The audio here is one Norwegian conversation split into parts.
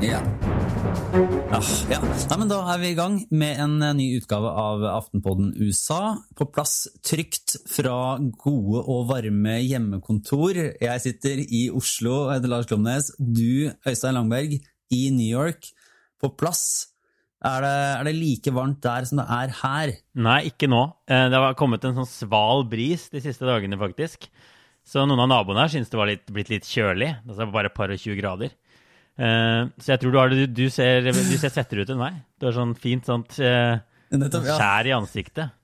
Ja. Ja, ja. Nei, men da er vi i gang med en eh, ny utgave av Aftenpodden USA. På plass trygt fra gode og varme hjemmekontor. Jeg sitter i Oslo, jeg heter Lars Klomnes. Du, Øystein Langberg, i New York. På plass. Er det, er det like varmt der som det er her? Nei, ikke nå. Eh, Det har kommet en sånn sval bris de siste dagene, faktisk. Så noen av naboene her syns det var litt, blitt litt kjølig. Er bare et par og tjue grader. Uh, Så jeg tror du, har det, du, ser, du ser settere ut enn meg. Du har sånn fint sånt uh, skjær i ansiktet.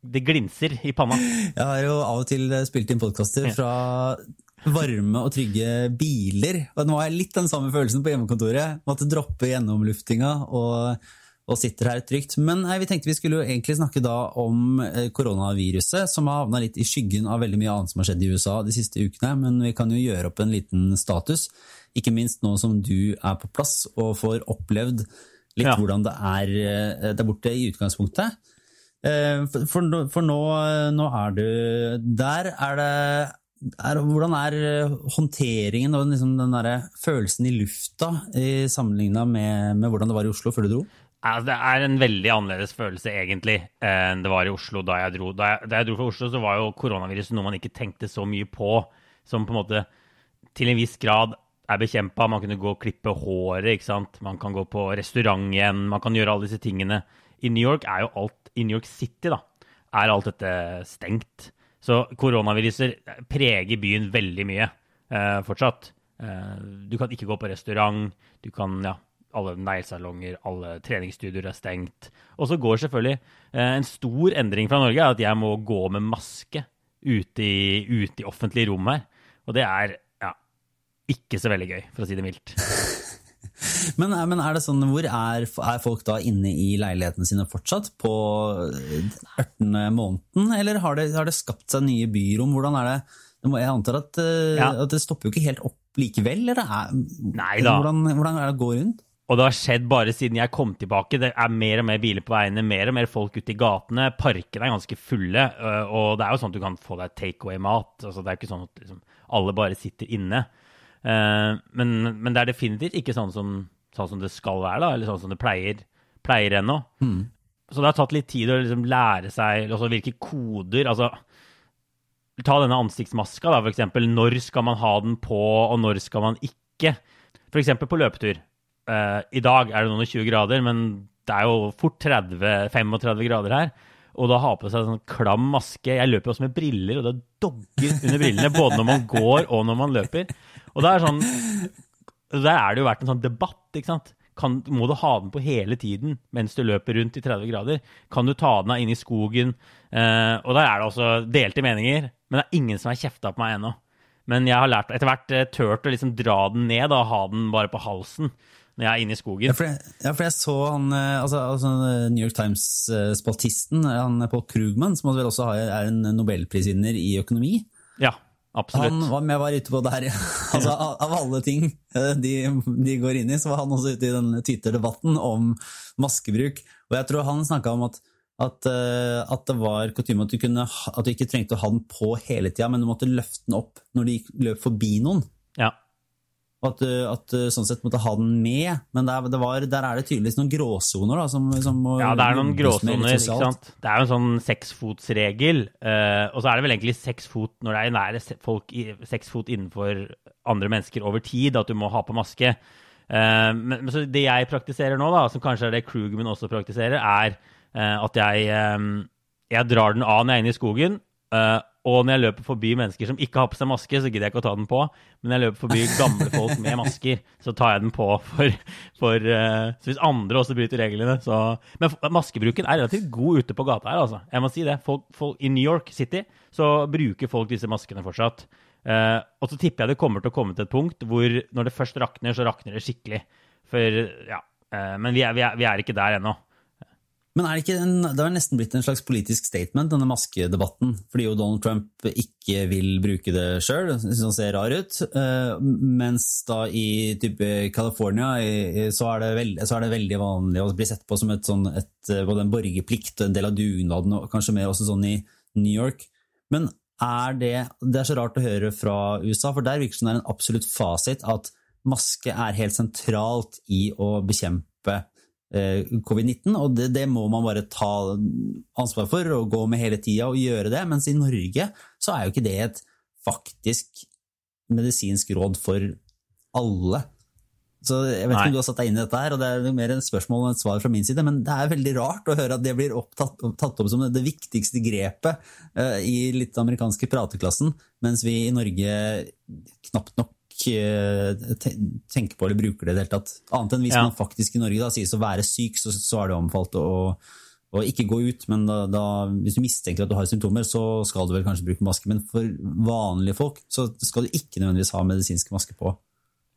Det glinser i panna. Jeg har jo av og til spilt inn podkaster fra varme og trygge biler. Og nå har jeg litt den samme følelsen på hjemmekontoret. Måtte droppe gjennomluftinga og, og sitter her trygt. Men nei, vi tenkte vi skulle jo egentlig snakke da om eh, koronaviruset, som har havna litt i skyggen av veldig mye annet som har skjedd i USA de siste ukene. Men vi kan jo gjøre opp en liten status, ikke minst nå som du er på plass og får opplevd litt Ja. hvordan det er eh, der borte i utgangspunktet. Eh, For, for, nå- for nå, nå er du der. Er det, er, hvordan er håndteringen og liksom den følelsen i lufta i sammenligna med, med hvordan det var i Oslo før du dro? Altså, det er en veldig annerledes følelse, egentlig, enn det var i Oslo da jeg dro. Da jeg, da jeg dro fra Oslo, så var jo koronaviruset noe man ikke tenkte så mye på, som på en måte til en viss grad er bekjempa. Man kunne gå og klippe håret, ikke sant. Man kan gå på restaurant igjen, man kan gjøre alle disse tingene. I New York er jo alt I New York City, da, er alt dette stengt. Så koronaviruset preger byen veldig mye eh, fortsatt. Eh, du kan ikke gå på restaurant, du kan ja, alle neglesalonger, alle treningsstudioer er stengt. Og så går selvfølgelig eh, en stor endring fra Norge er at jeg må gå med maske ute i, ute i offentlige rom her. Og det er ja, ikke så veldig gøy, for å si det mildt. Men, er- men er det sånn, hvor er, er folk da inne i leilighetene sine fortsatt på 18. måneden, eller har det, har det skapt seg nye byrom? Hvordan er det? Jeg antar at, eh, Ja. at det stopper jo ikke helt opp likevel, eller? Er, Nei da. Hvordan, hvordan er det å gå rundt? Og det har skjedd bare siden jeg kom tilbake. Det er mer og mer biler på veiene, mer og mer folk ute i gatene. Parkene er ganske fulle, øh, og det er jo sånn at du kan få deg takeaway-mat. Altså, det er ikke sånn at liksom, alle bare sitter inne. Eh, men, men det er definitivt ikke sånn som, sånn som det skal være, da, eller sånn som det pleier, pleier ennå. Så det har tatt litt tid å liksom lære seg altså hvilke koder altså, Ta denne ansiktsmaska, da, for eksempel. Når skal man ha den på, og når skal man ikke? For eksempel på løpetur. Eh, I dag er det noen og 20 grader, men det er jo fort 30-35 grader her. Og da ha på seg sånn klam maske Jeg løper jo også med briller, og det dogger under brillene både når man går og når man løper. Og det er sånn Der er det jo vært en sånn debatt, ikke sant. Kan, må du ha den på hele tiden mens du løper rundt i 30 grader? Kan du ta den av inn i skogen? Eh, og der er det også delte meninger, men det er ingen som har kjefta på meg ennå. Men jeg har lært, etter hvert eh, turt å liksom dra den ned og ha den bare på halsen når jeg er inne i skogen. Ja, for jeg, ja, for jeg så han, eh, altså, altså New York Times-spaltisten, han Paul Krugman, som vel også er en nobelprisvinner i økonomi. Ja, absolutt. Han var med var ute på det her, altså av, alle ting eh, de, de går inn i, så var han også ute i den Twitter-debatten om maskebruk. Og jeg tror han snakka om at, at, eh, at det var kutyme at, at du ikke trengte å ha den på hele tida, men du måtte løfte den opp når du løp forbi noen. Ja. Og at du, at sånn sett måtte ha den med. Men der, det var, der er det tydeligvis noen gråsoner. da, som, som Ja, det er noen gråsoner. ikke sant? Det er jo en sånn seksfotsregel. Uh, og så er det vel egentlig seks fot når det er nære folk seks fot innenfor andre mennesker over tid, at du må ha på maske. Uh, men, men så det jeg praktiserer nå, da, som kanskje er det Krugman også praktiserer, er uh, at jeg, um, jeg drar den av når jeg er inne i skogen. eh, og når jeg løper forbi mennesker som ikke har på seg maske, så gidder jeg ikke å ta den på. Men når jeg løper forbi gamle folk med masker, så tar jeg den på for, for uh, Så hvis andre også bryter reglene, så Men maskebruken er relativt god ute på gata her, altså. Jeg må si det. Folk, folk, I New York City så bruker folk disse maskene fortsatt. Uh, og så tipper jeg det kommer til å komme til et punkt hvor når det først rakner, så rakner det skikkelig. For ja. Uh, men vi er, vi, er, vi er ikke der ennå. Men er det ikke en, det har nesten blitt en slags politisk statement, denne maskedebatten, fordi jo Donald Trump ikke vil bruke det sjøl, syns han ser rar ut, eh, mens da i type California så er, veld, så er det veldig vanlig å bli sett på som et sånn, et, eh, både en borgerplikt og en del av dugnaden, og kanskje mer også sånn i New York. Men er det Det er så rart å høre fra USA, for der virker det som det er en absolutt fasit at maske er helt sentralt i å bekjempe covid-19, og det, det, må man bare ta ansvar for og gå med hele tida og gjøre det. Mens i Norge så er jo ikke det et faktisk medisinsk råd for alle. Så jeg vet ikke om du har satt deg inn i dette her, og det er mer en spørsmål enn et svar fra min side, men det er veldig rart å høre at det blir opptatt, tatt opp som det viktigste grepet uh, i litt amerikanske prateklassen, mens vi i Norge knapt nok tenker på eller bruker det i det hele tatt. Annet enn hvis ja. man faktisk i Norge da sies å være syk, så, så er det omfalt å, å ikke gå ut, men da, da, hvis du mistenker at du har symptomer, så skal du vel kanskje bruke maske. Men for vanlige folk så skal du ikke nødvendigvis ha medisinsk maske på.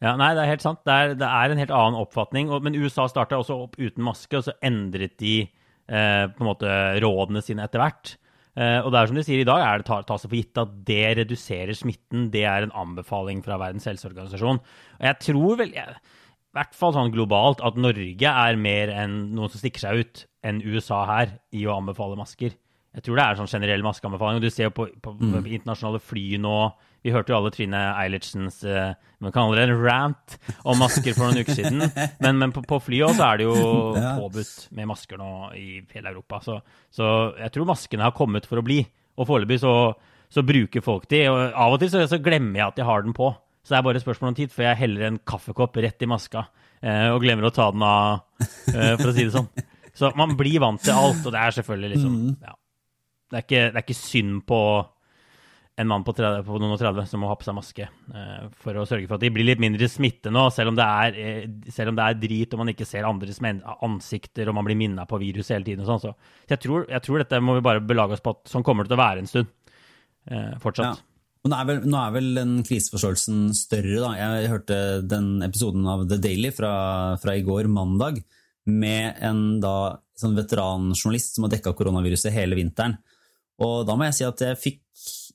Ja, nei, det er helt sant. Det er, det er en helt annen oppfatning. Men USA starta også opp uten maske, og så endret de eh, på en måte rådene sine etter hvert. Eh, og det er som de sier i dag, er det tas for gitt at det reduserer smitten. Det er en anbefaling fra Verdens helseorganisasjon. Og jeg tror vel, jeg, i hvert fall sånn globalt, at Norge er mer enn noen som stikker seg ut, enn USA her i å anbefale masker. Jeg tror det er sånn generell maskeanbefaling. og Du ser jo på, på, på mm. internasjonale fly nå vi hørte jo alle Trine Eilertsens uh, man kaller det en rant om masker for noen uker siden. Men, men på, på flyet også er det jo ja. påbudt med masker nå i hele Europa. Så, så, jeg tror maskene har kommet for å bli. Og foreløpig så, så, bruker folk de. Og av og til så, så, glemmer jeg at jeg har den på. Så det er bare et spørsmål om tid før jeg heller en kaffekopp rett i maska uh, og glemmer å ta den av, uh, for å si det sånn. Så man blir vant til alt, og det er selvfølgelig liksom mm. ja. det, er ikke, det er ikke synd på en mann på, 30, på, noen og 30 som må ha på seg maske uh, for å sørge for at de blir litt mindre smitte nå, selv om det er, uh, selv om det er drit og man ikke ser andres ansikter og man blir minna på virus hele tiden. og sånn. Så, jeg, tror, jeg, tror, dette må vi bare belage oss på at sånn kommer det til å være en stund uh, fortsatt. Ja. Nå er, vel, nå er vel den kriseforståelsen større, da. Jeg hørte den episoden av The Daily fra, fra i går, mandag, med en da, sånn veteranjournalist som har dekka koronaviruset hele vinteren. Og da må jeg si at jeg fikk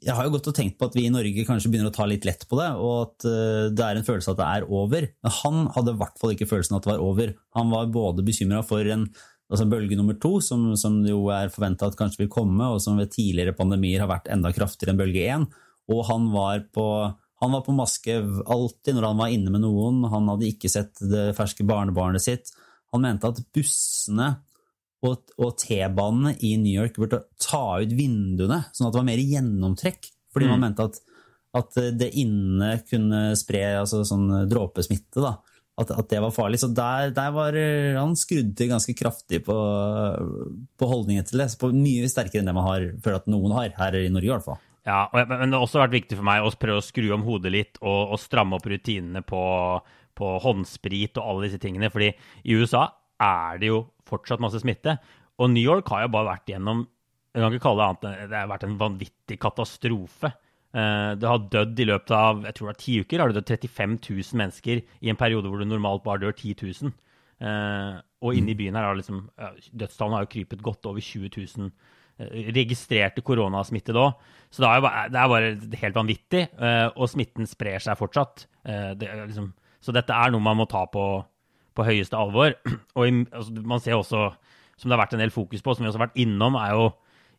Jeg har jo gått og tenkt på at vi i Norge kanskje begynner å ta litt lett på det, og at eh, det er en følelse at det er over. Men han hadde i hvert fall ikke følelsen at det var over. Han var både bekymra for en altså bølge nummer to, som, som jo er forventa at kanskje vil komme, og som ved tidligere pandemier har vært enda kraftigere enn bølge én. Og han var på han var på maske alltid når han var inne med noen, han hadde ikke sett det ferske barnebarnet sitt. Han mente at bussene og, og T-banene i New York burde ta ut vinduene, sånn at det var mer gjennomtrekk. Fordi mm. man mente at, at, det inne kunne spre altså sånn dråpesmitte. da, at, at, det var farlig. Så der, der var han skrudde ganske kraftig på, på holdningen til det. På mye sterkere enn det man har, føler at noen har, her i Norge i hvert fall. Ja, men det har også vært viktig for meg å prøve å skru om hodet litt og, og stramme opp rutinene på, på håndsprit og alle disse tingene. fordi i USA er det jo fortsatt masse smitte. Og New York har jo bare vært gjennom jeg kan ikke kalle det annet, det har vært en vanvittig katastrofe. Eh, det har dødd i løpet av jeg tror det var ti uker har det dødd 35 000 mennesker i en periode hvor det normalt bare dør 10 000. Eh, og inne i byen her har liksom, dødstallene har jo krypet godt over 20 000 eh, registrerte koronasmittede òg. Så det er, bare, det er, bare, helt vanvittig. Og smitten sprer seg fortsatt. Det liksom, så dette er noe man må ta på på høyeste alvor. Og i, altså, man ser også, som det har vært en del fokus på, som vi også har vært innom, er jo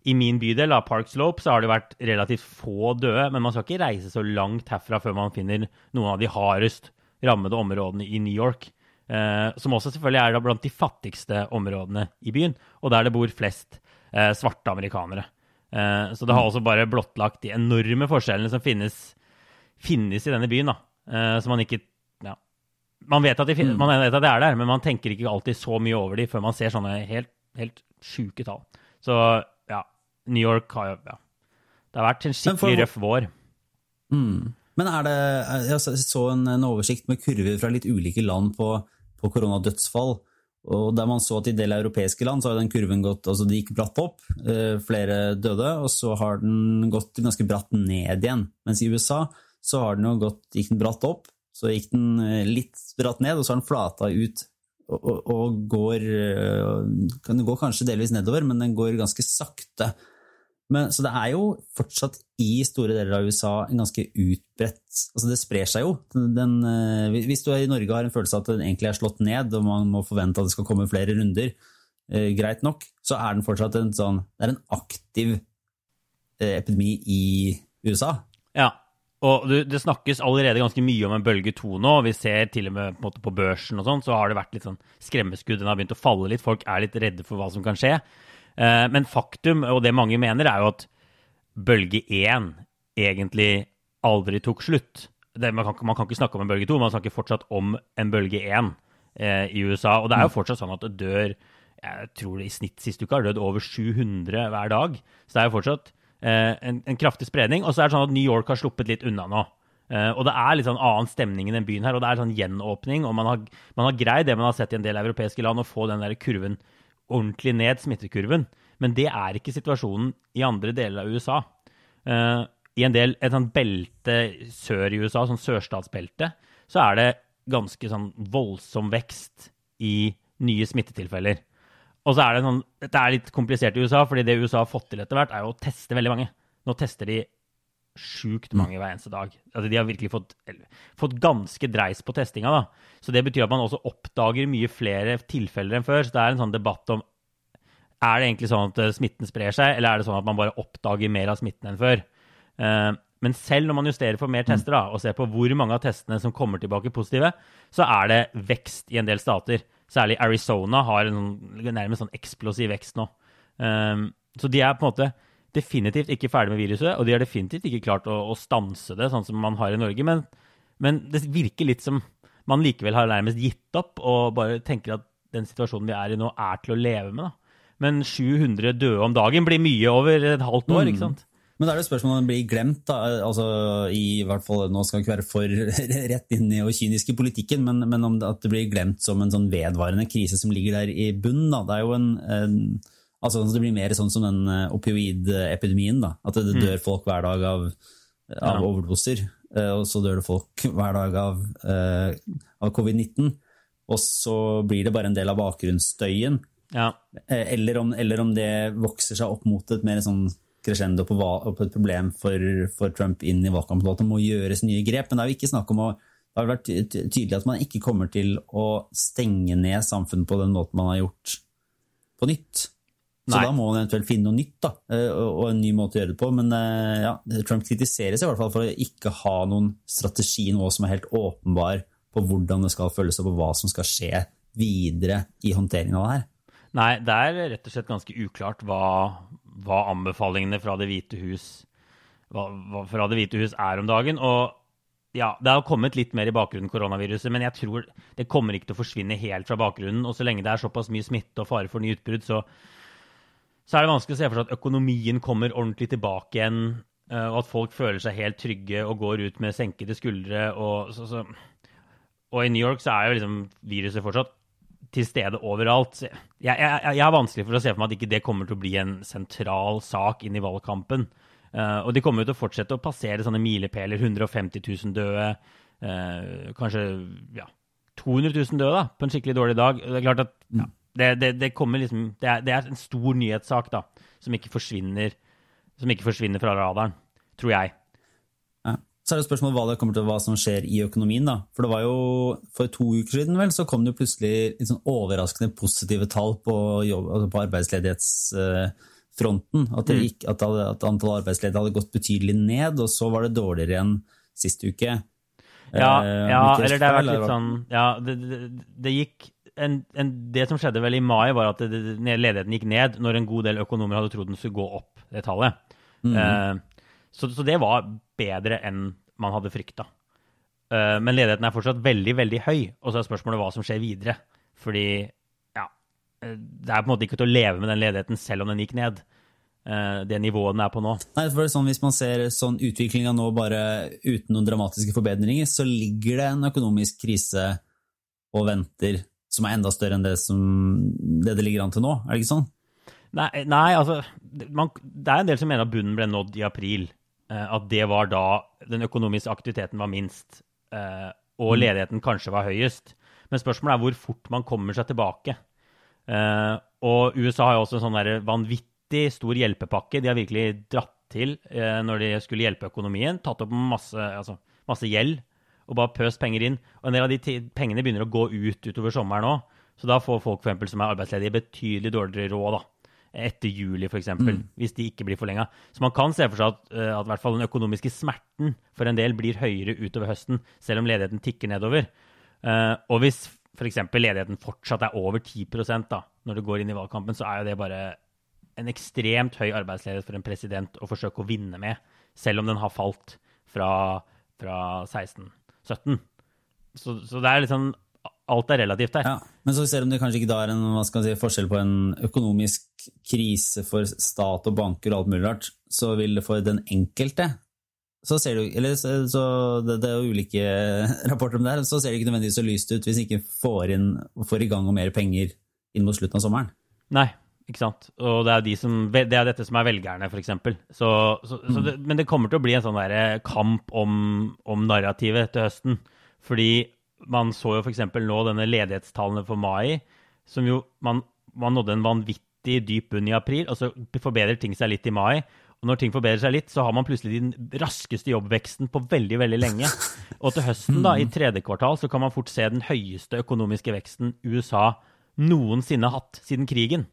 i min bydel, Park Slope, så har det vært relativt få døde. Men man skal ikke reise så langt herfra før man finner noen av de hardest rammede områdene i New York. Eh, som også selvfølgelig er blant de fattigste områdene i byen, og der det bor flest eh, svarte amerikanere. Eh, så det har også bare blottlagt de enorme forskjellene som finnes, finnes i denne byen, da, eh, som man ikke man vet, de, mm. man vet, at det er der, men man tenker ikke alltid så mye over de før man ser sånne helt, helt sjuke tall. Så ja, New York har jo ja. Det har vært en skikkelig røff vår. Mm. Men er det Jeg så en, en, oversikt med kurver fra litt ulike land på, på koronadødsfall. Og der man så at I del europeiske land så har den kurven gått, altså det gikk bratt opp, eh, flere døde, og så har den gått ganske bratt ned igjen. Mens i USA så har den jo gått, gikk den bratt opp, så gikk den eh, litt bratt ned, og så har den flata ut og, og, og går eh, Den går kanskje delvis nedover, men den går ganske sakte. Men, så det er jo fortsatt i store deler av USA en ganske utbredt altså Det sprer seg jo. Den, den, hvis du i Norge har en følelse av at den egentlig er slått ned, og man må forvente at det skal komme flere runder, greit nok, så er den fortsatt en sånn Det er en aktiv epidemi i USA. Ja, og det snakkes allerede ganske mye om en bølge to nå. Vi ser til og med på, på børsen og sånn, så har det vært litt sånn skremmeskudd. Den har begynt å falle litt. Folk er litt redde for hva som kan skje. Eh, men faktum, og det mange mener, er jo at bølge én egentlig aldri tok slutt. Det, man, kan, man, kan, ikke snakke om en bølge to, man snakker fortsatt om en bølge én eh, i USA. Og det er jo mm. fortsatt sånn at det dør jeg tror det i snitt siste uke har dødd over 700 hver dag. Så det er jo fortsatt en, en, kraftig spredning. Og så er det sånn at New York har sluppet litt unna nå. Uh, og det er litt sånn annen stemning i den byen her, og det er sånn gjenåpning. Og man har, man har greid det man har sett i en del europeiske land, å få den der kurven ordentlig ned, smittekurven. Men det er ikke situasjonen i andre deler av USA. Uh, I en del, et sånt belte sør i USA, sånn sørstatsbelte, så er det ganske sånn voldsom vekst i nye smittetilfeller. Og så er det sånn Dette er litt komplisert i USA, fordi det USA har fått til etter hvert, er jo å teste veldig mange. Nå tester de sjukt mange hver eneste dag. Altså, de har virkelig fått, fått ganske dreis på testinga. da. Så det betyr at man også oppdager mye flere tilfeller enn før. Så det er en sånn debatt om er det egentlig sånn at eh, smitten sprer seg, eller er det sånn at man bare oppdager mer av smitten enn før. Uh, men selv når man justerer for mer tester da, og ser på hvor mange av testene som kommer tilbake positive, så er det vekst i en del stater. Særlig Arizona har en nærmest sånn eksplosiv vekst nå. Um, så de er på en måte definitivt ikke ferdig med viruset, og de har definitivt ikke klart å, å stanse det, sånn som man har i Norge. Men, men, det virker litt som man likevel har nærmest gitt opp og bare tenker at den situasjonen vi er i nå, er til å leve med. da. Men 700 døde om dagen blir mye over et halvt år, mm. ikke sant? Men da er det spørsmålet om det blir glemt. da, altså i hvert fall, Nå skal vi ikke være for rett inn i og kynisk i politikken, men, men om det, at det blir glemt som en sånn vedvarende krise som ligger der i bunnen. da, Det er jo en, en altså Det blir mer sånn som den eh, opioidepidemien. da, At det, det mm. dør folk hver dag av, av ja. overdoser. Eh, og så dør det folk hver dag av, eh, av covid-19. Og så blir det bare en del av bakgrunnsstøyen. Ja. Eller, om, eller om det vokser seg opp mot et mer sånn crescendo på, på, et problem for, for, Trump inn i valgkampen, at det må gjøres nye grep. Men det er jo ikke snakk om å det har vært tydelig at man ikke kommer til å stenge ned samfunnet på den måten man har gjort på nytt. Så Nei. da må man eventuelt finne noe nytt da, eh, og en ny måte å gjøre det på. Men eh, ja, Trump kritiseres i hvert fall for å ikke ha noen strategi nå som er helt åpenbar på hvordan det skal følges opp, og hva som skal skje videre i håndteringen av det her. Nei, det er rett og slett ganske uklart hva, hva anbefalingene fra Det hvite hus, hva, hva fra det hvite hus er om dagen. Og ja, det har kommet litt mer i bakgrunnen, koronaviruset, men jeg tror det kommer ikke til å forsvinne helt fra bakgrunnen. Og så lenge det er såpass mye smitte og fare for nye utbrudd, så, så er det vanskelig å se for seg at økonomien kommer ordentlig tilbake igjen, eh, og at folk føler seg helt trygge og går ut med senkede skuldre. Og, så, så. og i New York så er jo liksom viruset fortsatt til stede overalt. Jeg, jeg, jeg er vanskelig for å se for meg at ikke det kommer til å bli en sentral sak inn i valgkampen. Uh, og de kommer jo til å fortsette å passere sånne milepæler. 150 000 døde. Uh, kanskje ja, 200 000 døde da, på en skikkelig dårlig dag. Det er klart at ja, det, det, det, kommer liksom, det er, det er, en stor nyhetssak da, som ikke forsvinner, som ikke forsvinner fra radaren, tror jeg. Så er det spørsmålet hva det kommer til hva som skjer i økonomien. da. For det var jo For to uker siden vel, så kom det plutselig litt sånn overraskende positive tall på, jobb, altså på arbeidsledighetsfronten. At, mm. gikk, at, at antall arbeidsledige hadde gått betydelig ned, og så var det dårligere enn sist uke. Ja, eh, ja eller det har vært litt sånn Ja, det, det, det gikk en, en, det som skjedde vel i mai, var at ledigheten gikk ned når en god del økonomer hadde trodd den skulle gå opp, det tallet. Mm. Eh, så, så, det var bedre enn man hadde frykta. Uh, men ledigheten er fortsatt veldig, veldig høy, og så er spørsmålet hva som skjer videre. Fordi ja, eh, det er på en måte ikke til å leve med den ledigheten selv om den gikk ned. Uh, det nivået den er på nå. Nei, for det er sånn, Hvis man ser sånn utviklinga nå bare uten noen dramatiske forbedringer, så ligger det en økonomisk krise og venter som er enda større enn det som det, det ligger an til nå. Er det ikke sånn? Nei, nei altså man, Det er en del som mener at bunnen ble nådd i april. Eh, at det var da den økonomiske aktiviteten var minst, eh, og mm. ledigheten kanskje var høyest. Men spørsmålet er hvor fort man kommer seg tilbake. Eh, og USA har jo også en sånn vanvittig stor hjelpepakke. De har virkelig dratt til når de skulle hjelpe økonomien. Tatt opp masse, altså, masse gjeld og bare pøst penger inn. Og en del av de pengene begynner å gå ut utover sommeren òg. Så da får folk for eksempel, som er arbeidsledige, betydelig dårligere råd. da. Etter juli, f.eks., mm. hvis de ikke blir forlenga. Så man kan se for seg at, uh, at hvert fall den økonomiske smerten for en del blir høyere utover høsten, selv om ledigheten tikker nedover. Uh, og hvis f.eks. ledigheten fortsatt er over 10% da, når det går inn i valgkampen, så er jo det bare en ekstremt høy arbeidsledighet for en president å forsøke å vinne med, selv om den har falt fra, fra 16-17. Så, så, det er liksom alt er relativt der. Ja, men så ser om det kanskje ikke da er en si, forskjell på en økonomisk krise for stat og banker og alt mulig rart, så vil det for den enkelte så ser du, eller så, så det, det, er jo ulike rapporter om det her, så ser det ikke nødvendigvis så lyst ut hvis ikke får, inn, får i gang og mer penger inn mot slutten av sommeren. Nei, ikke sant. Og det er, de som, det er dette som er velgerne, f.eks. Så, så, mm. det, men det kommer til å bli en sånn der kamp om, om narrativet til høsten. Fordi man så jo f.eks. nå denne ledighetstallene for mai, som jo man, man, nådde en vanvittig dyp bunn i april, og så forbedrer ting seg litt i mai. Og når ting forbedrer seg litt, så har man plutselig den raskeste jobbveksten på veldig veldig lenge. Og til høsten, da, i tredje kvartal, så kan man fort se den høyeste økonomiske veksten USA noensinne har hatt siden krigen.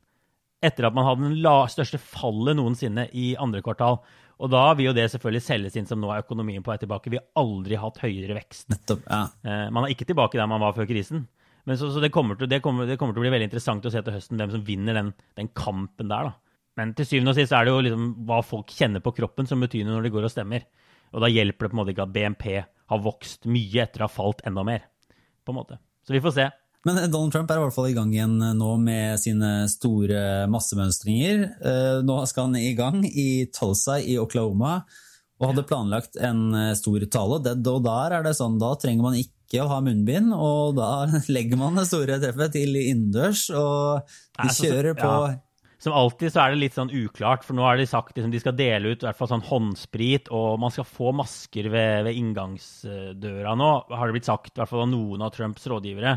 Etter at man hadde den største fallet noensinne i andre kvartal. Og da vil jo det selvfølgelig selges inn som nå er økonomien på vei tilbake. Vi har aldri hatt høyere vekst. Nettopp, ja. Eh, man er ikke tilbake der man var før krisen. Men så, så det, kommer til, det, kommer, det, kommer til, å bli veldig interessant å se til høsten hvem som vinner den, den kampen der. da. Men til syvende og sist er det jo liksom hva folk kjenner på kroppen som betyr noe når de går og stemmer. Og da hjelper det på en måte ikke at BNP har vokst mye etter å ha falt enda mer. på en måte. Så vi får se. Men Donald Trump er i hvert fall i gang igjen nå med sine store massemønstringer. Eh, nå skal han i gang i Tulsa i Oklahoma og hadde planlagt en eh, stor tale. Og der er det sånn, da trenger man ikke å ha munnbind, og da legger man det store treffet til innendørs, og de kjører på ja. Som alltid så er det litt sånn uklart, for nå har de sagt liksom, de skal dele ut i hvert fall sånn håndsprit, og man skal få masker ved, ved inngangsdøra nå, har det blitt sagt, i hvert fall av noen av Trumps rådgivere.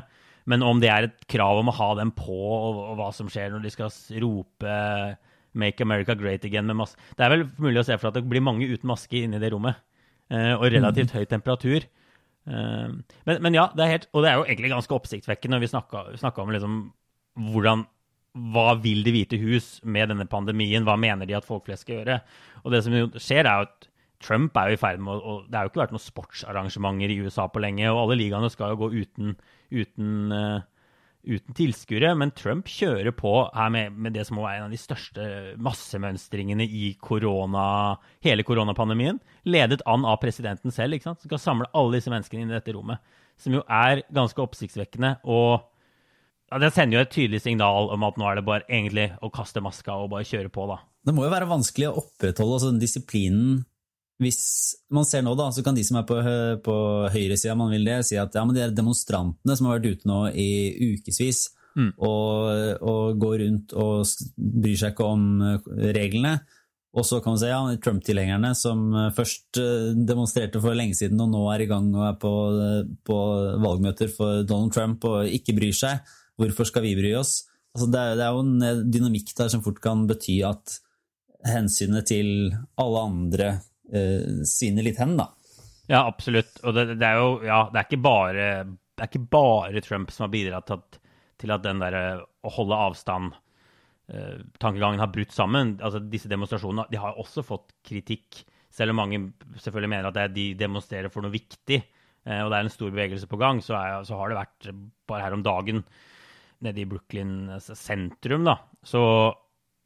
Men om det er et krav om å ha dem på, og, og hva som skjer når de skal rope 'Make America Great Again' med maske Det er vel mulig å se for at det blir mange uten maske inne i det rommet. Eh, og relativt mm. høy temperatur. Eh, men, men, ja, det er helt, og det er jo egentlig ganske oppsiktsvekkende når vi snakka om liksom, hvordan hva vil Det hvite hus med denne pandemien? Hva mener de at folk flest skal gjøre? Og det som jo skjer, er at Trump er jo i ferd med å Det har jo ikke vært noen sportsarrangementer i USA på lenge, og alle ligaene skal jo gå uten, uten, uh, uten tilskuere. Men Trump kjører på her med, med, det som må være en av de største massemønstringene i korona, hele koronapandemien. Ledet an av presidenten selv. ikke sant? Skal samle alle disse menneskene inn i dette rommet. Som jo er ganske oppsiktsvekkende. og ja, Det sender jo et tydelig signal om at nå er det bare egentlig å kaste maska og bare kjøre på, da. Det må jo være vanskelig å opprettholde altså, den disiplinen hvis man ser nå, da, så kan de som er på, på høyresida, man vil det, si at ja, men de demonstrantene som har vært ute nå i ukevis mm. og, og, går rundt og bryr seg ikke om eh, reglene. Og så kan man si ja, Trump-tilhengerne som eh, først eh, demonstrerte for lenge siden og nå er i gang og er på, på valgmøter for Donald Trump og ikke bryr seg. Hvorfor skal vi bry oss? Altså, det, er, det er jo en dynamikk der som fort kan bety at hensynet til alle andre eh, svinner litt hen, da. Ja, absolutt. Og det, det, er jo ja, det er ikke bare, det er ikke bare Trump som har bidratt til at, til at den derre å holde avstand eh, har brutt sammen. Altså, disse demonstrasjonene de har også fått kritikk, selv om mange selvfølgelig mener at de demonstrerer for noe viktig. Eh, og det er en stor bevegelse på gang, så, er, så har det vært bare her om dagen nede i Brooklyn sentrum, da, så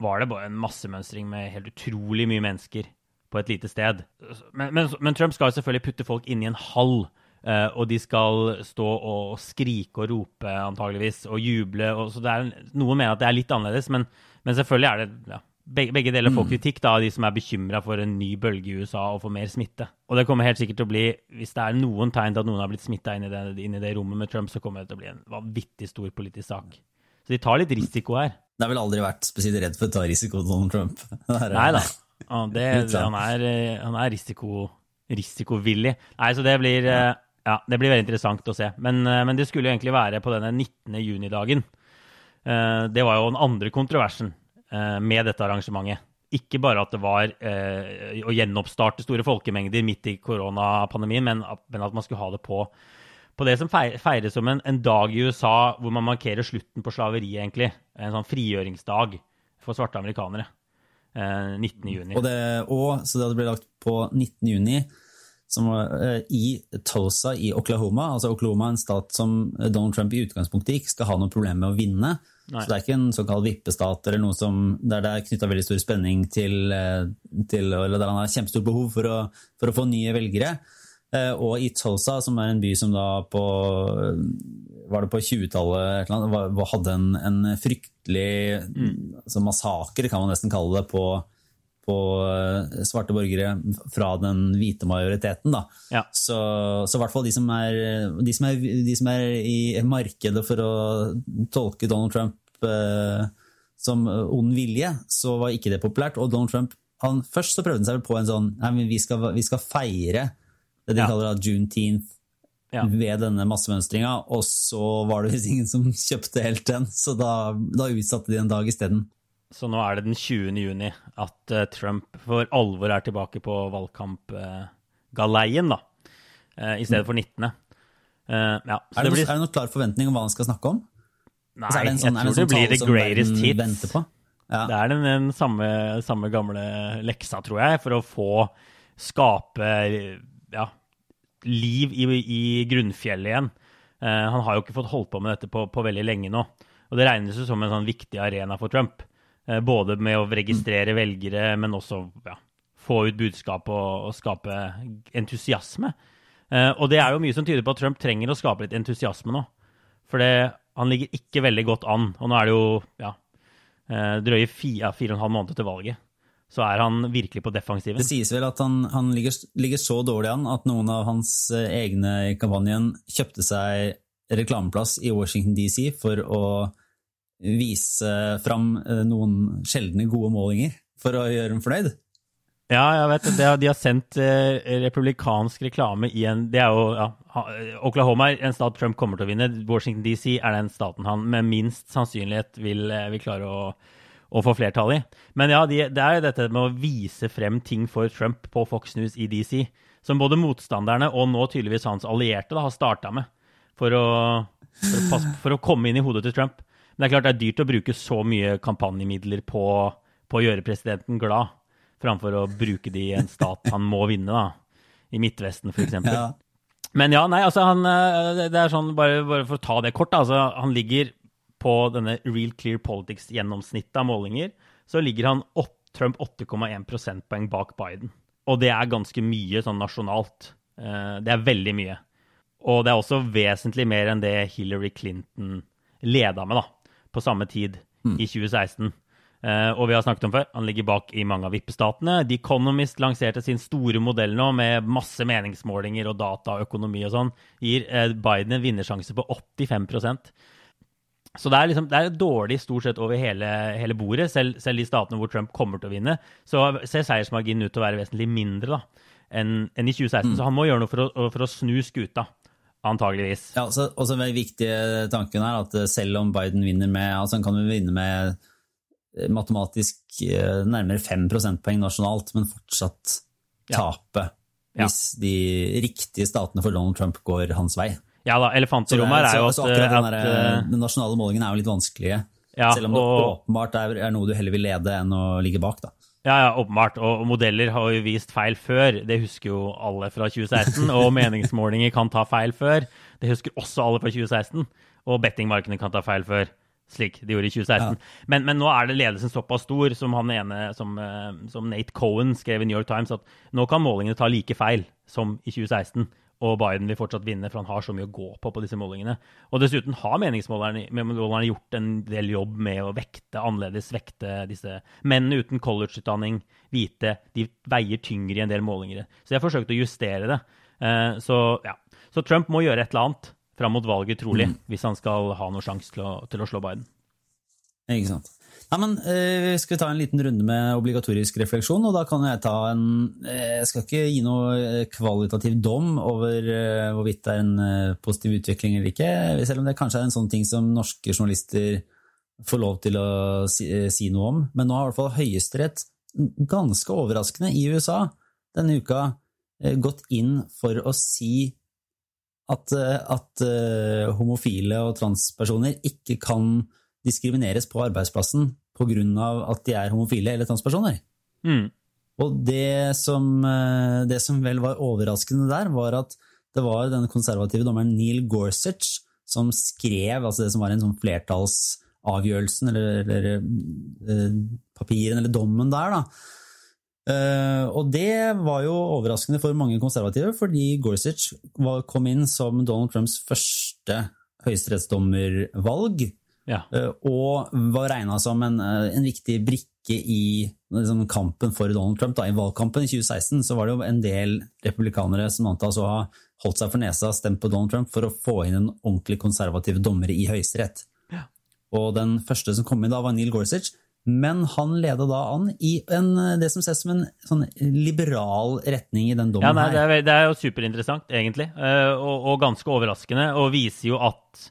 var det bare en massemønstring med helt utrolig mye mennesker på et lite sted. Men, men, men Trump skal selvfølgelig putte folk inn i en hall. Uh, og de skal stå og skrike og rope, antageligvis, og juble. Og, så det er, noen mener at det er litt annerledes, men, men selvfølgelig er det ja, begge, begge, deler får mm. kritikk, da, av de som er bekymra for en ny bølge i USA og for mer smitte. Og det kommer helt sikkert til å bli, hvis det er noen tegn til at noen har blitt smitta inn, inn, i det rommet med Trump, så kommer det til å bli en vanvittig stor politisk sak. Så de tar litt risiko her. Det har vel aldri vært spesielt redd for å ta risiko, Donald Trump. Nei da. Det, han, er, han er risiko, risikovillig. Nei, så det blir, eh, ja, det blir veldig interessant å se. Men, eh, men det skulle jo egentlig være på denne 19. juni-dagen. Eh, det var jo den andre kontroversen Eh, med dette arrangementet. Ikke bare at det var eh, å gjenoppstarte store folkemengder midt i koronapandemien, men, men, at man skulle ha det på, på det som feires som en, en, dag i USA hvor man markerer slutten på slaveriet, egentlig. En sånn frigjøringsdag. for svarte amerikanere. Eh, 19.6. Og, det, og så det ble lagt på 19.6 som var eh, i Tulsa i Oklahoma. Altså Oklahoma er en stat som Donald Trump i utgangspunktet ikke skal ha noe problem med å vinne. Nei. Så det er ikke en såkalt vippestat eller noe som, der det er knytta veldig stor spenning til, eh, til Eller der han har kjempestort behov for å, for å få nye velgere. Eh, Og i Tulsa, som er en by som da på var det på 20-tallet hadde en, en fryktelig altså massakre, kan man nesten kalle det, på, på eh, svarte borgere fra den hvite majoriteten. Da. Ja. Så, så i hvert fall de som, er, de, som er, de som er i markedet for å tolke Donald Trump eh, som ond vilje, så var ikke det populært. Og Donald Trump han, Først så prøvde han seg vel på en sånn nei, men vi skal, vi skal feire det de Ja. kaller da Juneteenth Ja. ved denne massemønstringa, og så var det visst ingen som kjøpte helt den, så da, da utsatte de en dag isteden. Så nå er det den 20. juni at uh, Trump for alvor er tilbake på valgkampgaleien, da. Uh, I stedet for 19. Eh, ja, så Er det, blir er det noen klar forventning om hva han skal snakke om? Nei, Altså, det en sånn- jeg tror det sånn blir the greatest hits. Ja. Det er den, den samme, samme gamle leksa, tror jeg, for å få skape ja, liv i, i grunnfjellet igjen. Eh, han har jo ikke fått holdt på med dette på, på veldig lenge nå. Og det regnes jo som en sånn viktig arena for Trump. Eh, både med å registrere velgere, men også ja, få ut budskap og, og skape entusiasme. Eh, og det er jo mye som tyder på at Trump trenger å skape litt entusiasme nå. For det, han ligger ikke veldig godt an. Og nå er det jo ja, drøye fire, fire og en halv måned til valget. Så er han virkelig på defensiven. Det sies vel at han, han ligger, ligger så dårlig an at noen av hans eh, egne i kampanjen kjøpte seg reklameplass i Washington DC for å vise fram eh, noen sjeldne gode målinger for å gjøre dem fornøyd. Ja, jeg vet det. De har sendt eh, republikansk reklame i en Det er jo ja, Oklahoma er en stat Trump kommer til å vinne. Washington DC er den staten han med minst sannsynlighet vil, vil klare å, å få flertall i. Men ja, de, det er jo dette med å vise frem ting for Trump på Fox News i DC, som både motstanderne og nå tydeligvis hans allierte da, har starta med for å, for, å passe, for å komme inn i hodet til Trump. Men det er klart det er dyrt å bruke så mye kampanjemidler på, på å gjøre presidenten glad, framfor å bruke de i en stat han må vinne, da. I Midtvesten, f.eks. Ja. Men ja, nei, altså han eh, Det det er sånn, bare, bare for å ta det kort, da. Altså, han ligger på denne Real Clear Politics-gjennomsnittet av målinger. Så ligger han opp, Trump 8,1 prosentpoeng bak Biden. Og det er ganske mye sånn nasjonalt. Eh, Det er veldig mye. Og det er også vesentlig mer enn det Hillary Clinton leda med, da, på samme tid i 2016. Uh, og vi har snakket om før, han ligger bak i mange av vippestatene. The Economist lanserte sin store modell nå med masse meningsmålinger og data og økonomi og sånn. Gir uh, Biden en vinnersjanse på 85 så det er, liksom, det er dårlig stort sett over hele, hele bordet. Selv, selv de statene hvor Trump kommer til å vinne, så ser seiersmarginen ut til å være vesentlig mindre da, enn enn i 2016. Så han må gjøre noe for å, for å snu skuta, antageligvis. Ja, så, og så den viktige tanken er at eh, selv om Biden vinner med altså Han kan vinne med eh, matematisk eh, nærmere 5 prosentpoeng nasjonalt, men fortsatt Ja. tape Ja. hvis de riktige statene for Donald Trump går hans vei. Ja da, elefantrommet er jo at, så akkurat den, der, eh, den nasjonale målingen er jo litt vanskelige. Ja, selv om det og- åpenbart er, er noe du heller vil lede enn å ligge bak. da. Ja, ja, åpenbart. Og og modeller har jo vist feil før. Det husker jo alle fra 2016. Og meningsmålinger kan ta feil før. Det husker også alle fra 2016. Og bettingmarkedene kan ta feil før, slik de gjorde i 2016. Men, men nå er det ledelsen såpass stor, som han ene, som, eh, som Nate Cohen skrev i New York Times, at nå kan målingene ta like feil som i 2016. Og Biden vil fortsatt vinne, for han har så mye å gå på på disse målingene. Og dessuten har meningsmålerne gjort en del jobb med å vekte annerledes, vekte disse mennene uten collegeutdanning, hvite. De veier tyngre i en del målinger. Så jeg har forsøkt å justere det. Eh, Så, ja. så Trump må gjøre et eller annet fram mot valget, trolig, hvis han skal ha noen sjanse til, til å slå Biden. Ikke sant. Nei, men eh, Skal vi ta en liten runde med obligatorisk refleksjon? og Da kan jeg ta en eh, Jeg skal ikke gi noe eh, kvalitativ dom over eh, hvorvidt det er en positiv utvikling eller ikke, selv om det kanskje er en sånn ting som norske journalister får lov til å si, si noe om. Men nå har i hvert fall Høyesterett ganske overraskende i USA denne uka gått inn for å si at, at homofile og transpersoner ikke kan diskrimineres på arbeidsplassen pga. at de er homofile eller transpersoner. Mm. Og det som, eh, det som vel var overraskende der, var at det var den konservative dommeren Neil Gorsuch som skrev altså det som var en sånn flertallsavgjørelsen, eller, eller eh, papiren eller dommen der, da. Uh, og det var jo overraskende for mange konservative, fordi Gorsuch var, kom inn som Donald Trumps første høyesterettsdommervalg. Ja. Eh, og var regna som en, eh, en viktig brikke i liksom, kampen for Donald Trump. Da. I valgkampen i 2016 så var det jo en del republikanere som antas å ha holdt seg for nesa og stemt på Donald Trump for å få inn en ordentlig konservativ dommere i Høyesterett. Ja. Og den første som kom inn da, var Neil Gorsuch. Men han leda da an i en, det som ses som en sånn liberal retning i den dommen Ja, nei, det, her. er, det er jo superinteressant, egentlig, eh, og, og ganske overraskende, og viser jo at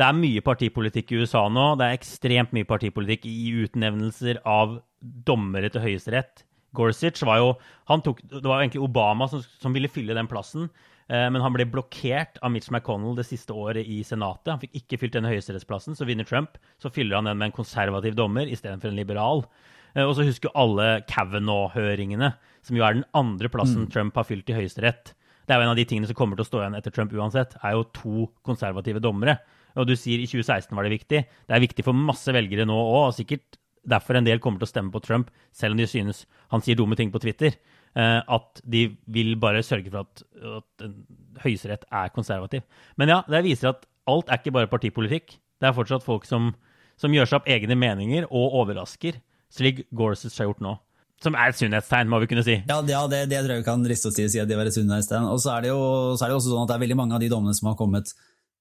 det er mye partipolitikk i USA nå. Det er ekstremt mye partipolitikk i utnevnelser av dommere til Høyesterett. Gorsuch var jo han tok, Det var jo egentlig Obama som, som ville fylle den plassen, eh, men han ble blokkert av Mitch McConnell det siste året i Senatet. Han fikk ikke fylt denne høyesterettsplassen, så vinner Trump. Så fyller han den med en konservativ dommer istedenfor en liberal. Eh, og så husker jo alle Kavanaugh-høringene, som jo er den andre plassen Trump har fylt i Høyesterett. Det er jo en av de tingene som kommer til å stå igjen etter Trump uansett, er jo to konservative dommere. Og du sier i 2016 var det viktig. Det er viktig for masse velgere nå òg, og sikkert derfor en del kommer til å stemme på Trump, selv om de synes han sier dumme ting på Twitter. eh, At de vil bare sørge for at, at Høyesterett er konservativ. Men ja, det viser at alt er ikke bare partipolitikk. Det er fortsatt folk som, som gjør seg opp egne meninger og overrasker, slik Gorsuch har gjort nå. Som er et sunnhetstegn, må vi kunne si. Ja, ja, det, det tror jeg vi kan riste oss til å si at det var et sunnhetstegn. Og så er, jo, så er det jo også sånn at det er veldig mange av de dommene som har kommet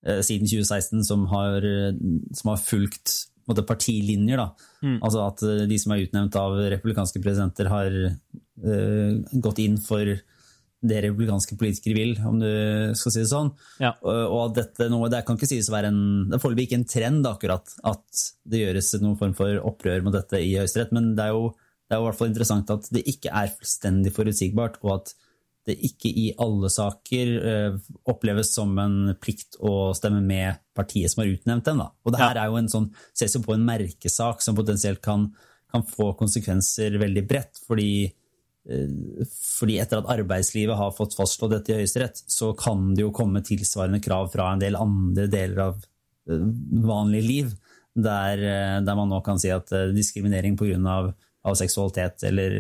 siden 2016, som har, eh, som har fulgt måte, partilinjer. Da. Altså at eh, de som er utnevnt av republikanske presidenter, har uh, gått inn for det republikanske politikere vil, om du skal si det sånn. Ja. Og, og at dette nå, det kan ikke sies å være en Det er foreløpig ikke en trend akkurat at det gjøres noen form for opprør mot dette i Høyesterett, men det er, jo, det er jo i hvert fall interessant at det ikke er fullstendig forutsigbart, og at det ikke i alle saker eh, oppleves som en plikt å stemme med partiet som har utnevnt. Da. Og det her er jo en sånn, ses jo på en merkesak som potensielt kan, kan få konsekvenser veldig bredt, fordi eh, fordi etter at arbeidslivet har fått fastslått dette i Høyesterett, så kan det jo komme tilsvarende krav fra en del andre deler av eh, vanlig liv, der, der man nå kan si at diskriminering pga. Av, av seksualitet eller,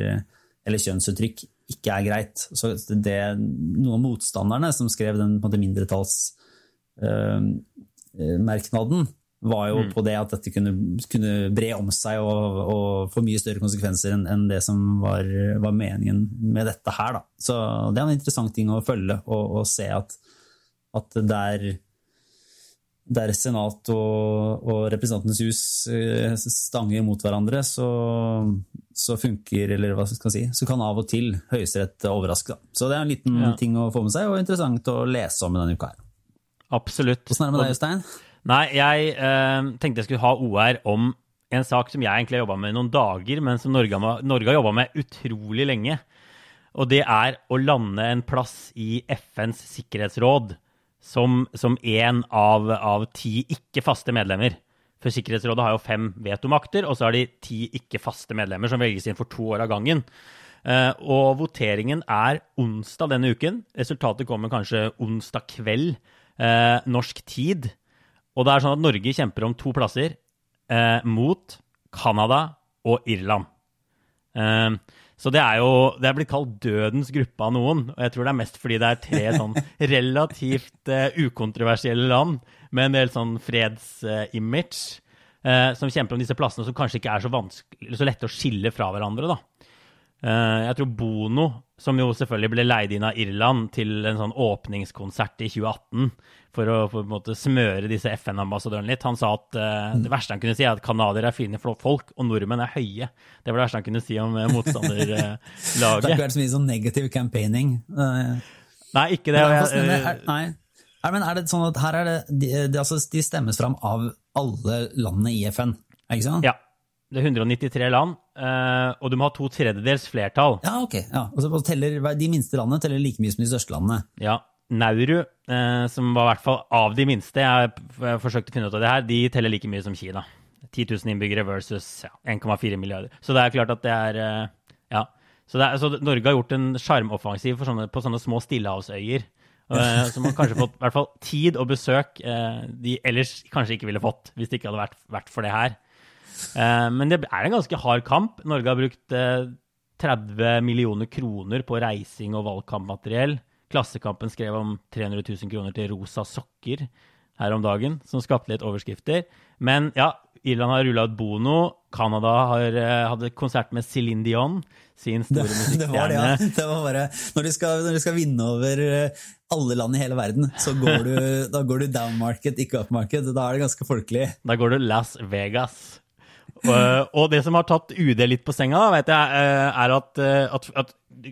eller kjønnsuttrykk ikke er greit. Så det, noen av motstanderne som skrev den mindretallsmerknaden, en var jo på det at dette kunne, kunne bre om seg og, og få mye større konsekvenser enn enn det som var, var meningen med dette her. Da. Så det er en interessant ting å følge og, og se at, at der, der Senat og, og Representantenes hus eh, stanger mot hverandre, så, så funker, eller hva skal man si, så kan av og til Høyesterett overraske. Da. Så det er en liten Ja. ting å få med seg, og interessant å lese om i denne uka her. Absolutt. Hvordan er det med deg, Jostein? Nei, jeg øh, tenkte jeg skulle ha OR om en sak som jeg egentlig har jobba med i noen dager, men som Norge, har- Norge har jobba med utrolig lenge. Og det er å lande en plass i FNs sikkerhetsråd som, som en av, av ti ikke-faste medlemmer. For Sikkerhetsrådet har jo fem vetomakter, og så har de ti ikke-faste medlemmer som velges inn for to år av gangen. Eh, og voteringen er onsdag denne uken. Resultatet kommer kanskje onsdag kveld, eh, norsk tid. Og det er sånn at Norge kjemper om to plasser eh, mot Canada og Irland. Eh, så det er jo det er blitt kalt dødens gruppe av noen. Og jeg tror det er mest fordi det er tre sånn relativt uh, ukontroversielle land med en del sånn fredsimage uh, som kjemper om disse plassene som kanskje ikke er så, så lette å skille fra hverandre. da. Eh, jeg tror Bono, som jo selvfølgelig ble leid inn av Irland til en sånn åpningskonsert i 2018 for å på en måte smøre disse FN-ambassadørene litt, han sa at eh, det verste han kunne si, er at canadiere er fine folk, og nordmenn er høye. Det var det verste han kunne si om motstanderlaget. Det har ikke vært så mye sånn negativ campaigning. Eh, Nei, ikke det. Men eh, Er- Nei. Men er det sånn at her er det, de, de, altså, de stemmes fram av alle landene i FN, ikke sant? ja. Det er 193 land, eh, og du må ha to tredjedels flertall. Ja, ok. Ja. Og så teller, de minste landene teller like mye som de største landene. Ja, Nauru, eh, som var i hvert fall av de minste, jeg, forsøkte å finne ut av det her, de teller like mye som Kina. 10 000 innbyggere versus ja, 1,4 milliarder. Så det er klart at det er eh, Ja. Så, er, så Norge har gjort en sjarmoffensiv på sånne små stillehavsøyer. Som har kanskje fått i hvert fall tid og besøk de ellers kanskje ikke ville fått hvis det ikke hadde vært, vært for det her. Uh, men det er en ganske hard kamp. Norge har brukt 30 millioner kroner på reising og valgkampmateriell. Klassekampen skrev om 300 000 kroner til rosa sokker her om dagen, som skapte litt overskrifter. Men ja, Irland har rulla ut Bono. Canada har, hadde konsert med Céline Dion, sin store musikkstjerne. Det var det, ja. Det var bare, når du, skal, når du skal vinne over alle land i hele verden, så går du, da går du down market, ikke up market. Da er det ganske folkelig. Da går du Las Vegas. Og, og det som har tatt UD litt på senga, vet jeg, eh, er at, eh, at, at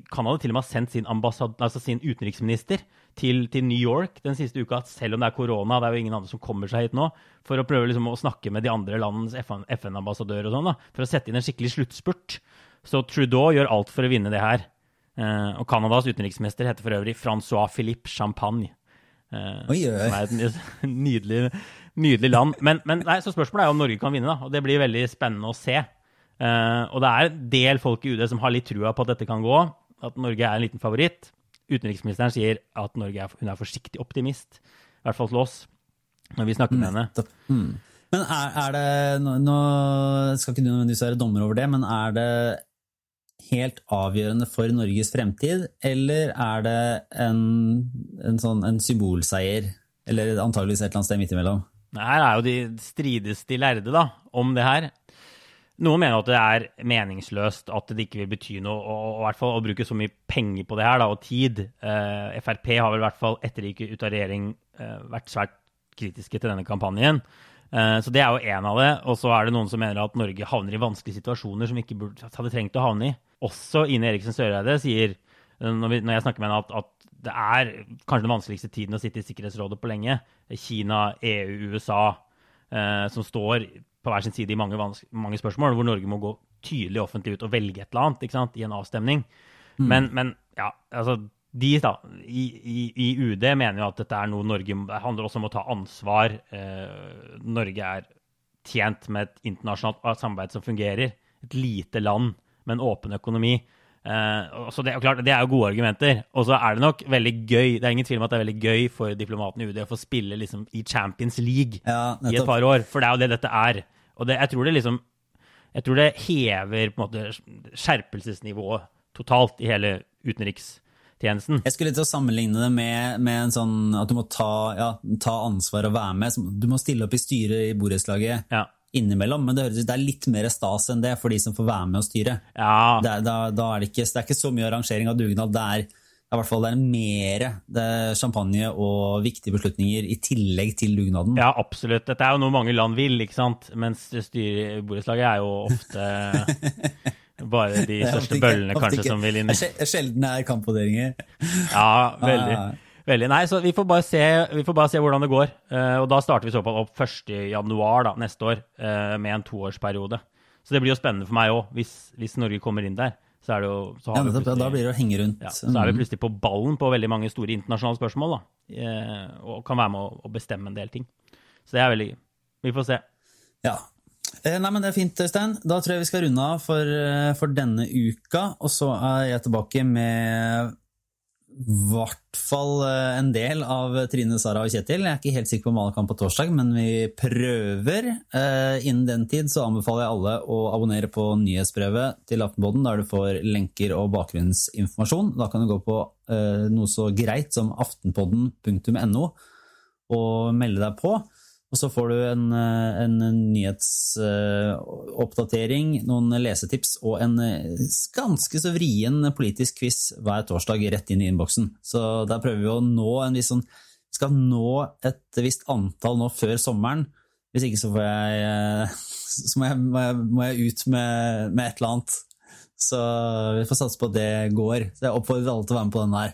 Canada til og med har sendt sin, altså sin utenriksminister til, til, New York den siste uka, selv om det er korona, det er jo ingen andre som kommer seg hit nå, for å prøve liksom å snakke med de andre landens FN-ambassadører og sånn, for å sette inn en skikkelig sluttspurt. Så Trudeau gjør alt for å vinne det her. Og Canadas utenriksminister heter for øvrig Francois Philippe Champagne. Uh, oi, oi. Som er et nydelig, nydelig land. Men, men nei, så spørsmålet er jo om Norge kan vinne, da. Og det blir veldig spennende å se. Uh, og det er en del folk i UD som har litt trua på at dette kan gå. At Norge er en liten favoritt. Utenriksministeren sier at Norge er, hun er forsiktig optimist. I hvert fall til oss, når vi snakker med henne. Mm. Men er, er, det nå, nå skal ikke du nødvendigvis være dommer over det, men er det helt avgjørende for Norges fremtid, eller er det en, en, sånn, en symbolseier? Eller antageligvis et eller annet sted midt imellom? Her er jo de strides de lærde da, om det her. Noen mener at det er meningsløst, at det ikke vil bety noe og, og, og fall å bruke så mye penger på det her da, og tid. Uh, Frp har vel i hvert fall etter de gikk ut av regjering uh, vært svært kritiske til denne kampanjen. Uh, så det er jo én av det. Og så er det noen som mener at Norge havner i vanskelige situasjoner som vi ikke burde, hadde trengt å havne i også Ine Eriksen Søreide sier, eh, når, vi, når, jeg snakker med henne, at, at, det er kanskje den vanskeligste tiden å sitte i Sikkerhetsrådet på lenge. Kina, EU, USA, eh, som står på hver sin side i mange, mange, spørsmål, hvor Norge må gå tydelig offentlig ut og velge et eller annet i en avstemning. Mm. Men, men, ja, altså de da, i, i, i, UD mener jo at dette er noe Norge det handler også om å ta ansvar. Eh, Norge er tjent med et internasjonalt samarbeid som fungerer. Et lite land med en åpen økonomi. Uh, så det klart, det er jo gode argumenter. Og så er det nok veldig gøy Det er ingen tvil om at det er veldig gøy for diplomaten i UD å få spille liksom, i Champions League ja, i et par år. For det er jo det dette er. Og det, jeg tror det liksom Jeg tror det hever på en måte skjerpelsesnivået totalt i hele utenrikstjenesten. Jeg skulle til å sammenligne det med, med en sånn at du må ta, ja, ta, ansvar og være med. Du må stille opp i styret i borettslaget. Ja innimellom, men det høres det er litt mer stas enn det for de som får være med og styre. Ja. Det, da, da er det, ikke, det er ikke så mye arrangering av dugnad. Det er, i hvert fall det er mer det er champagne og viktige beslutninger i tillegg til dugnaden. Ja, absolutt. Dette er jo noe mange land vil, ikke sant? mens borettslaget er jo ofte bare de største bøllene kanskje som vil inn. Sjelden er kampvurderinger. Ja, veldig. Veldig. Nei, så vi får bare se, får bare se hvordan det går. Uh, og da starter vi så fall opp 1.1. neste år uh, med en toårsperiode. Så det blir jo spennende for meg òg, hvis, hvis, Norge kommer inn der. Så er det jo, så ja, da blir det å henge rundt. Ja, så er vi plutselig på ballen på veldig mange store internasjonale spørsmål. da, uh, Og kan være med å, å, bestemme en del ting. Så det er veldig Vi får se. Ja. Nei, men Det er fint, Øystein. Da tror jeg vi skal runde av for, for denne uka. Og så er jeg tilbake med hvert fall eh, en del av Trine, Sara og Kjetil. Jeg er ikke helt sikker på kan på torsdag, men vi prøver. Eh, innen den tid så anbefaler jeg alle å abonnere på nyhetsbrevet til Aftenpodden, der du får lenker og bakgrunnsinformasjon. Da kan du gå på eh, noe så greit som aftenpodden.no og melde deg på. Og så får du en, eh, en nyhetsoppdatering, noen lesetips og en eh, ganske så vrien politisk quiz hver torsdag rett inn i innboksen. Så der prøver vi å nå en viss sånn Skal nå et visst antall nå før sommeren. Hvis ikke så jeg eh, Så må jeg, må jeg, må jeg ut med, med, et eller annet. Så vi får satse på at det går. Så jeg oppfordrer alle til å være med på den der.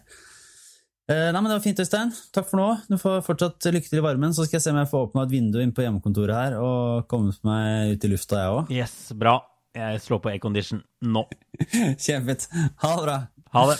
Eh, nei, men Det var fint, Øystein. Takk for nå. Du får fortsatt lykke til i varmen. Så skal jeg se om jeg får åpna et vindu inn på hjemmekontoret her og komme meg ut i lufta, jeg òg. Yes, bra. Jeg slår på aircondition nå. Kjempefint. Ha det bra. Ha det.